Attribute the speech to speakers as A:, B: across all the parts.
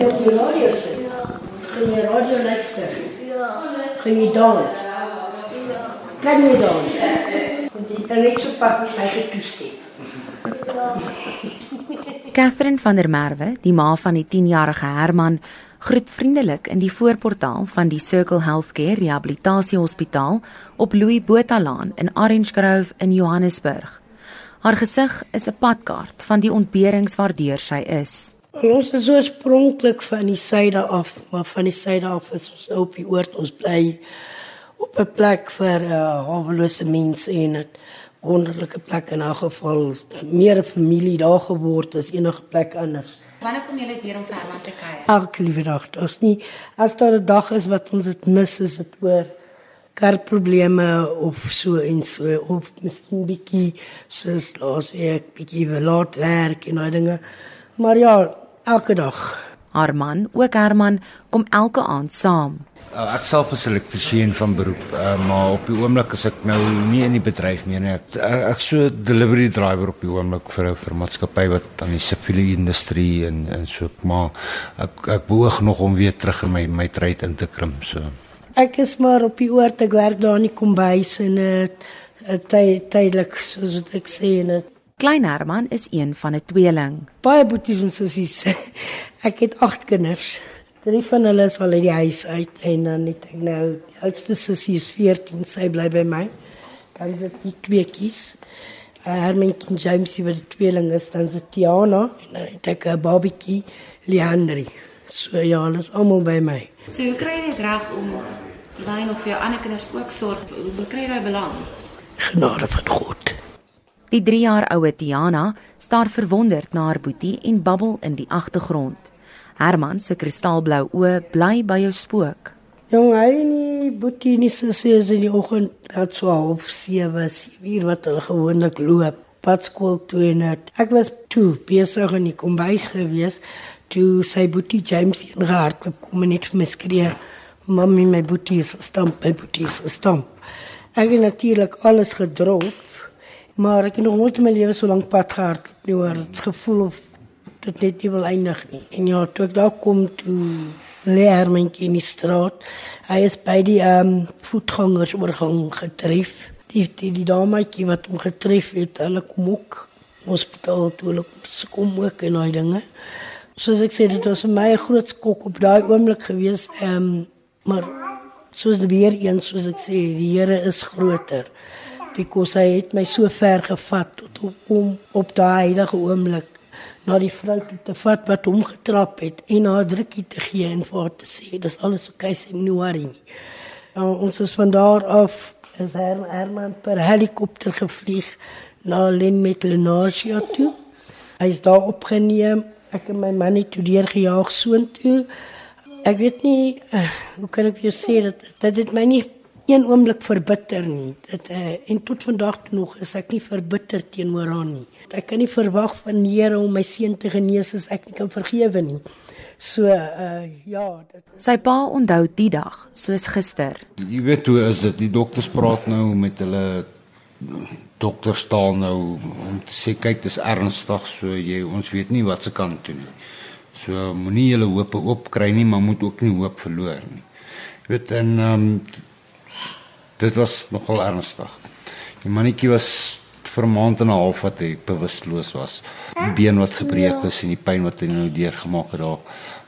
A: op die radio sit? Gaan jy radio luister?
B: Ja.
A: Gaan jy dans?
B: Ja.
A: Kan jy dans? Want jy kan net so pas met my getoestem.
B: Ja.
C: Catherine van der Merwe, die ma van die 10-jarige Herman, groet vriendelik in die voorportaal van die Circle Healthcare Rehabilitasie Hospitaal op Louis Botha Laan in Orange Grove in Johannesburg. Haar gesig is 'n padkaart van die ontberings waardeur sy is.
A: Ons is oorspronklik van die suide af, maar van die suide af is ons nou op die oord. Ons bly op 'n plek vir uh, hawelose mense en dit wonderlike plek in 'n geval meer 'n familie daar geword as enige plek anders.
C: Wanneer kom julle deur om vir Herman te kuier?
A: Elke liewe dag. As nie as daar 'n dag is wat ons dit mis, is dit oor karprobleme of so en so of miskien bietjie soos laas week bietjie laat werk en daai dinge. Maar ja, elke dag.
C: Haar man, ook Herman, kom elke aand saam.
D: Uh, ek self is elektriesien van beroep, uh, maar op die oomblik is ek nou nie in die bedryf meer nie. Ek ek, ek so delivery driver op die oomblik vir 'n vir 'n maatskappy wat aan die siviele industrie en en so maar ek ek beoog nog om weer terug in my my trade in te krimp so.
A: Ek is maar op die oord, ek werk daar in die kombuis en dit uh, ty, tydelik soos wat ek sê en dit
C: Klein Herman is een van 'n tweeling.
A: baie boeties en sissies. ek het 8 kinders. Drie van hulle is al uit die huis uit en dan het ek nou die oudste sussie is 14, sy bly by my. Dan is dit die tweeetjies. Uh, Herman en James wat die tweeling is, dan is dit Tiana en dan het ek 'n babietjie, Leandri. So ja, hulle is almal by my.
E: So hoe kry jy dit reg om terwyl nog vir jou ander kinders ook sorg? Hoe kry jy daai balans?
A: Genade van God.
C: Die 3 jaar oue Tiana staar verwonderd na haar boetie en babbel in die agtergrond. Herman se kristalblou oë bly by jou spook.
A: Jong, hy nie boetie nie sussie is in die oggend dat so half 7, 7 uur wat hulle gewoonlik loop. Pad skool toe en het. Ek was toe besig in die kombuis gewees toe sy boetie James ingehardloop kom en net vir my skree: "Mamy, my boetie is gestamp, my boetie is gestamp." Ek het natuurlik alles gedrop, maar ek het nog nooit in my lewe so lank pad gehardloop nie, hoor. Het gevoel of dit net nie wil eindig nie. En ja, toe ek daar kom toe lê Hermantjie in die straat. Hy is by die ehm um, voetgangersoorgang getref. Die die, die dametjie wat hom getref het, hulle kom ook hospitaal toe hulle kom ook en daai dinge. Soos ek sê, dit was vir my 'n groot skok op daai oomblik gewees. Ehm um, maar soos weer eens soos ek sê, die Here is groter. Because hy het my so ver gevat tot om op daai heilige oomblik na die vrou toe te vat wat hom getrap het en haar drukkie te gee en vir haar te sê dis alles oké okay, sy moenie worry nie. Nou, ons is van daar af is Her Herman per helikopter gevlieg na Lenmetlenasia toe. Hy is daar opgeneem. Ek en my man het toe deurgejaag soontoe. Ek weet nie uh, hoe kan ek jou sê dat dat dit my nie een oomblik verbitter nie. Dit uh, en tot vandag toe nog is ek nie verbitter teenoor haar nie. Ek kan nie verwag van die Here om my seun te genees as ek nie kan vergewe nie. So uh ja, dit
C: Sy pa onthou die dag soos gister.
D: Jy weet hoe is dit? Die dokters praat nou met hulle dokter staan nou om te sê kyk dis ernstig so jy ons weet nie wat se kant toe nie. So moenie julle hoop oop kry nie, maar moet ook nie hoop verloor nie. Jy weet en ehm um, dit was nogal ernstig. Die mannetjie was vir 'n maand en 'n half wat hy bewusteloos was. Die been wat gebreek is en die pyn wat hy nou deurgemaak het daar.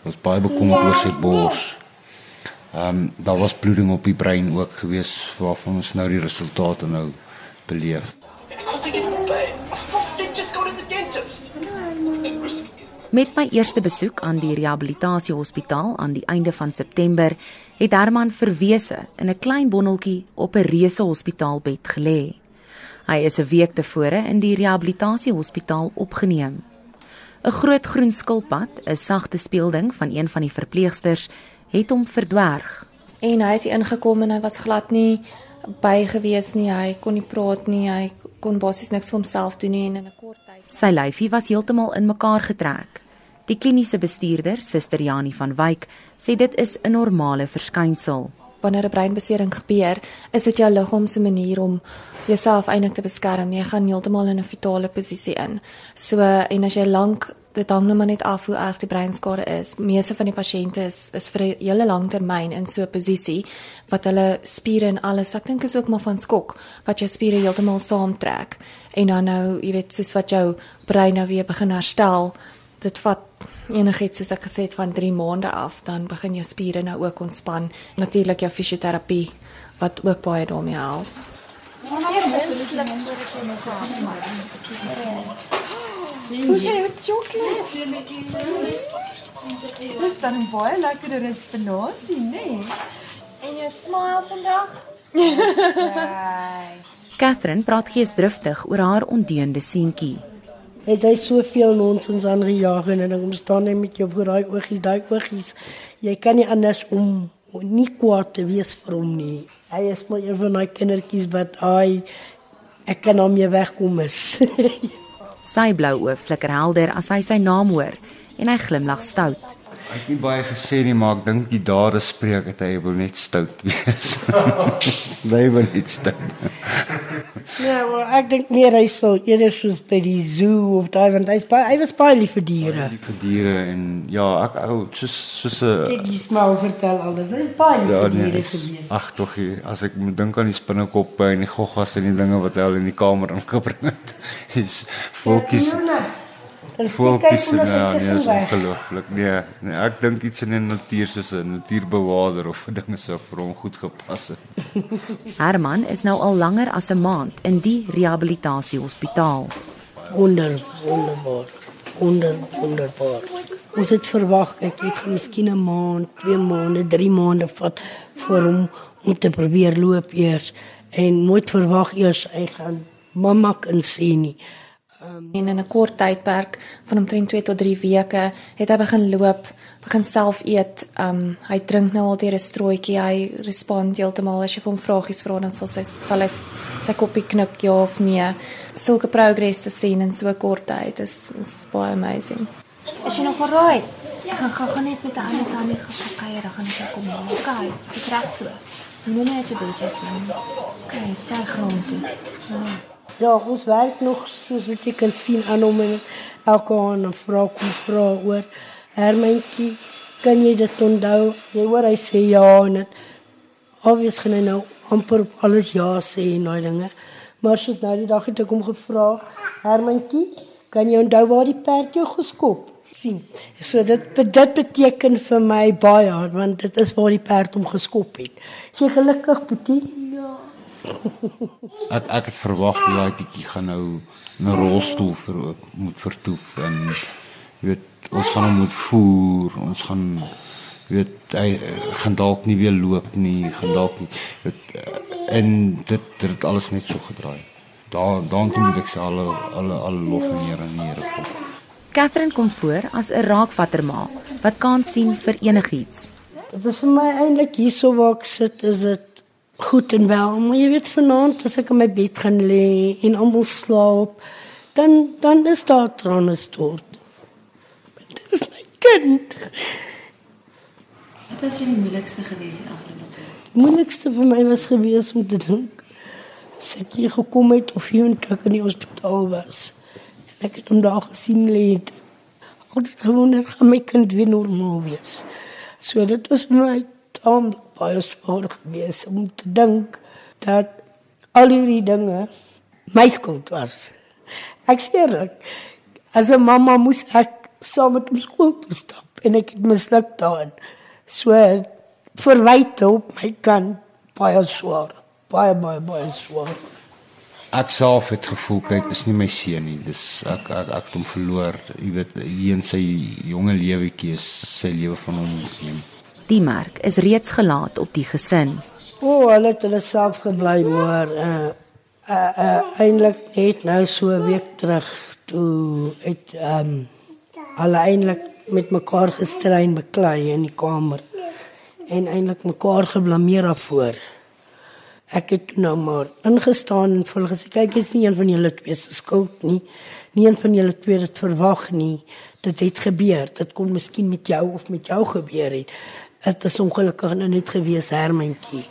D: Was baie bekommerd oor sy bors. Ehm um, daar was bloeding op die brein ook gewees waarvan ons nou die resultate nou beleef.
C: Met my eerste besoek aan die rehabilitasiehospitaal aan die einde van September, het Herman verwese in 'n klein bonneltjie op 'n reuse hospitaalbed gelê. Hy is 'n week tevore in die rehabilitasiehospitaal opgeneem. 'n Groot groen skilpad, 'n sagte speelding van een van die verpleegsters, het hom verdwerg.
F: En hy het ingekom en hy was glad nie by gewees nie. Hy kon nie praat nie. Hy kon basies niks vir homself doen nie en in 'n kort tyd
C: Sy lyfie was heeltemal in mekaar getrek. Die kliniese bestuurder, Suster Janie van Wyk, sê dit is 'n normale verskynsel.
F: wanneer 'n breinbesering gebeur, is dit jou liggaam se manier om jouself eintlik te beskerm. Jy gaan heeltemal in 'n fetale posisie in. So en as jy lank dit hang nou maar net af hoe erg die breinskade is. Meeste van die pasiënte is is vir 'n hele lang termyn in so 'n posisie wat hulle spiere en alles, ek dink is ook maar van skok wat jou spiere heeltemal saamtrek en dan nou, jy weet, soos wat jou brein nou weer begin herstel, dit vat enigiets soos ek gesê het van 3 maande af, dan begin jou spiere nou ook ontspan. Natuurlik jou fisioterapie wat ook baie daarmee help.
G: Hoe sien jy chocolates? Dis dan baie lekkerder as spinasie, nê?
B: En jou smile vandag?
C: Catherine praat geesdriftig oor haar ondeende seentjie.
A: Het hy soveel nonsens aangejaag en dan kom staan hy met jou voor daai oogies, daai oogies. Jy kan nie anders om nie kwaad te wees vir hom nie. Hy is maar een van daai kindertjies wat hy ek kan hom nie wegkom is.
C: Sy blou oë flikker helder as hy sy naam hoor en hy glimlag stout.
D: Ek het nie baie gesê nie, maar ek dink die dade spreek dat hy wil net stout wees. hy wil net stout.
A: ja, maar ek dink meer hy sou eerder soos by die zoo of daai want hy's baie hy was baie lief vir diere.
D: Die vir diere en ja, ek ou soos soos 'n
A: Ek dis maar vertel alles. Hy's baie lief
D: Ja,
A: vir
D: nee,
A: diere gewees.
D: ag tog, as ek moet dink aan die spinnekoppe en die goggas en die dinge wat hy al in die kamer ingebring het. Dis voeltjies. Voeltjies en ja, nee, is ongelooflik. Nee, nee, ek dink iets in die natuur soos 'n natuurbewaarder of dinge sou vir hom goed gepas het.
C: Herman is nou al langer as 'n maand in die rehabilitasiehospitaal.
A: Wonder, wonderbaar. Wonder, wonderbaar. Ons het verwag ek het gaan miskien 'n maand, 2 maande, 3 maande vat vir hom om te probeer loop eers en nooit verwag eers hy gaan mamma kan sien nie.
F: En in 'n kort tydperk van omtrent 2 tot 3 weke het hy begin loop, begin self eet. Um hy drink nou al 'n strooitjie. Hy respond heeltemal as jy hom vragies vra dan sal sy sal hy sy koppie knik ja of nee. Sulke progress te sien in so kort tyd is is baie amazing.
B: Is jy nog alraai? Ja. Gaan gaan net met 'n ander tannie gaan kuier, dan gaan ek jou kom haal. Okay, dit reg so. Moenie net bedjie doen. Okay, sterk grond toe. Ja.
A: Ja, ons werk nog soos wat jy kan sien aan hom en elke aand 'n vrou kom vra oor Hermantjie, kan jy dit onthou? Jy hoor hy sê ja en dit obvious gaan hy nou amper op alles ja sê en daai dinge. Maar soos nou die dag het ek hom gevra, Hermantjie, kan jy onthou waar die perd jou geskop? sien. So dit dit beteken vir my baie want dit is waar die perd hom geskop het. Is jy gelukkig, Boetie?
D: Ek ek het verwag die laaitjie gaan nou in 'n rolstoel vir moet vertoef en jy weet ons gaan hom moet voer, ons gaan jy weet hy eh, gaan dalk nie weer loop nie, gaan dalk nie weet eh, en dit het alles net so gedraai. Daar dan moet ek sê alle alle alle lof en eer aan die Here kom.
C: Catherine kom voor as 'n raakvatterma wat kan sien vir enigiets.
A: Dit is vir my eintlik hierso waar ek sit is dit goed en wel, maar jy weet vanaand as ek in my bed gaan lê en almal slaap, dan dan is daar trane stort. Dit is my kind.
E: Wat was die moeilikste gewees hier afgelope?
A: Die moeilikste vir my was gewees om te dink as ek hier gekom het of hier in in die hospitaal was. En ek het hom daar gesien lê. Altyd gewonder gaan my kind weer normaal wees. So dit was my taamlik baie swaar geweest om te dink dat al hierdie dinge my skuld was. Ek sê eerlik, as 'n mamma moes ek saam met hom skool toe stap en ek het misluk daarin. So verwyte op my kant baie swaar. Baie baie baie swaar.
D: Ek self het gevoel kyk dis nie my seun nie. Dis ek ek ek het hom verloor. Jy weet hier in sy jonge lewetjie is sy lewe van hom neem.
C: Die merk is reeds gelaat op die gesin.
A: O, oh, hulle het hulle self gebly maar uh uh, uh eintlik net nou so 'n week terug toe het ehm um, hulle eintlik met mekaar gestry en beklei in die kamer en eintlik mekaar geblameer daarvoor. Ek het toe nou maar ingestaan en vol gesê kyk is nie een van julle twee se skuld nie. Nie een van julle twee het verwag nie. Dit het gebeur. Dit kon miskien met jou of met jou gebeur het. Dit is ongelukkig nou net gewees Hermantjie.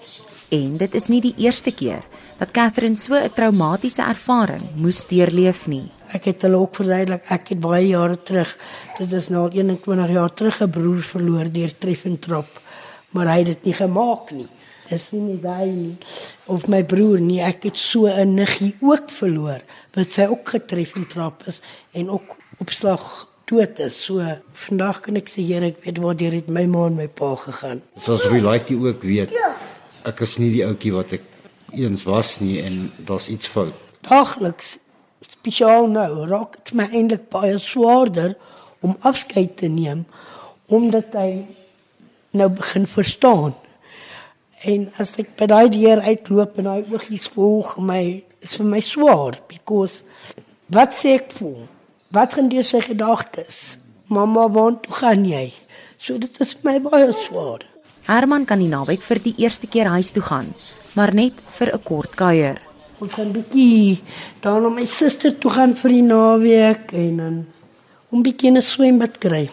C: En dit is nie die eerste keer dat Catherine so 'n traumatiese ervaring moes deurleef nie.
A: Ek het hulle ook verduidelik ek het baie jare terug, dit is nou al 21 jaar terug 'n broer verloor deur treffentrap, maar hy het dit nie gemaak nie. Dis nie net hy nie of my broer nie, ek het so 'n niggie ook verloor wat sy ook getreffentrap is en ook op slag dood is. So vandag kan ek sê Here, ek weet waar dit my ma en my pa gegaan.
D: Soos Relaity ook weet, ek is nie die ouetjie wat ek eens was nie en daar's iets fout.
A: Daagliks spesiaal nou raak dit my eintlik baie swaarder om afskeid te neem omdat hy nou begin verstaan. En as ek by daai deur uitloop en daai oogies volg my, is vir my swaar because wat sê ek voel? Wat gaan deur sy gedagtes? Mamma, waar toe gaan jy? So dit is my baie swaar.
C: Herman kan die naweek vir die eerste keer huis toe gaan, maar net vir 'n kort kuier.
A: Ons gaan bietjie dan na my suster toe gaan vir die naweek en dan 'n bietjie 'n swembad kry.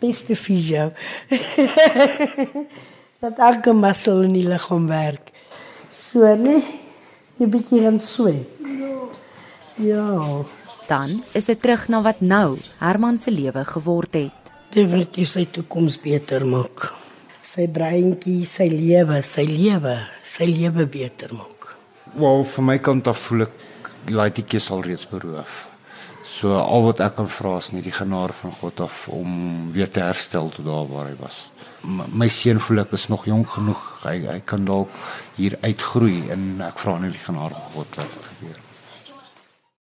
A: Beste fisio. dat elke muskel in die liggaam werk. So, nee. 'n bietjie gaan swem. Ja.
C: Dan is dit terug na wat nou Herman se lewe geword het.
A: Definitief sy toekoms beter maak. Sy breintjie, sy lewe, sy lewe, sy lewe beter maak.
D: Wel, van my kant af voel ek Laitetjie sal reeds beroof. So al wat ek kan vra is net die genade van God af om weer te herstel tot daar waar hy was. M my seun voel ek is nog jonk genoeg. Hy hy kan dalk hier uitgroei en ek vra net die genade van God wat gebeur.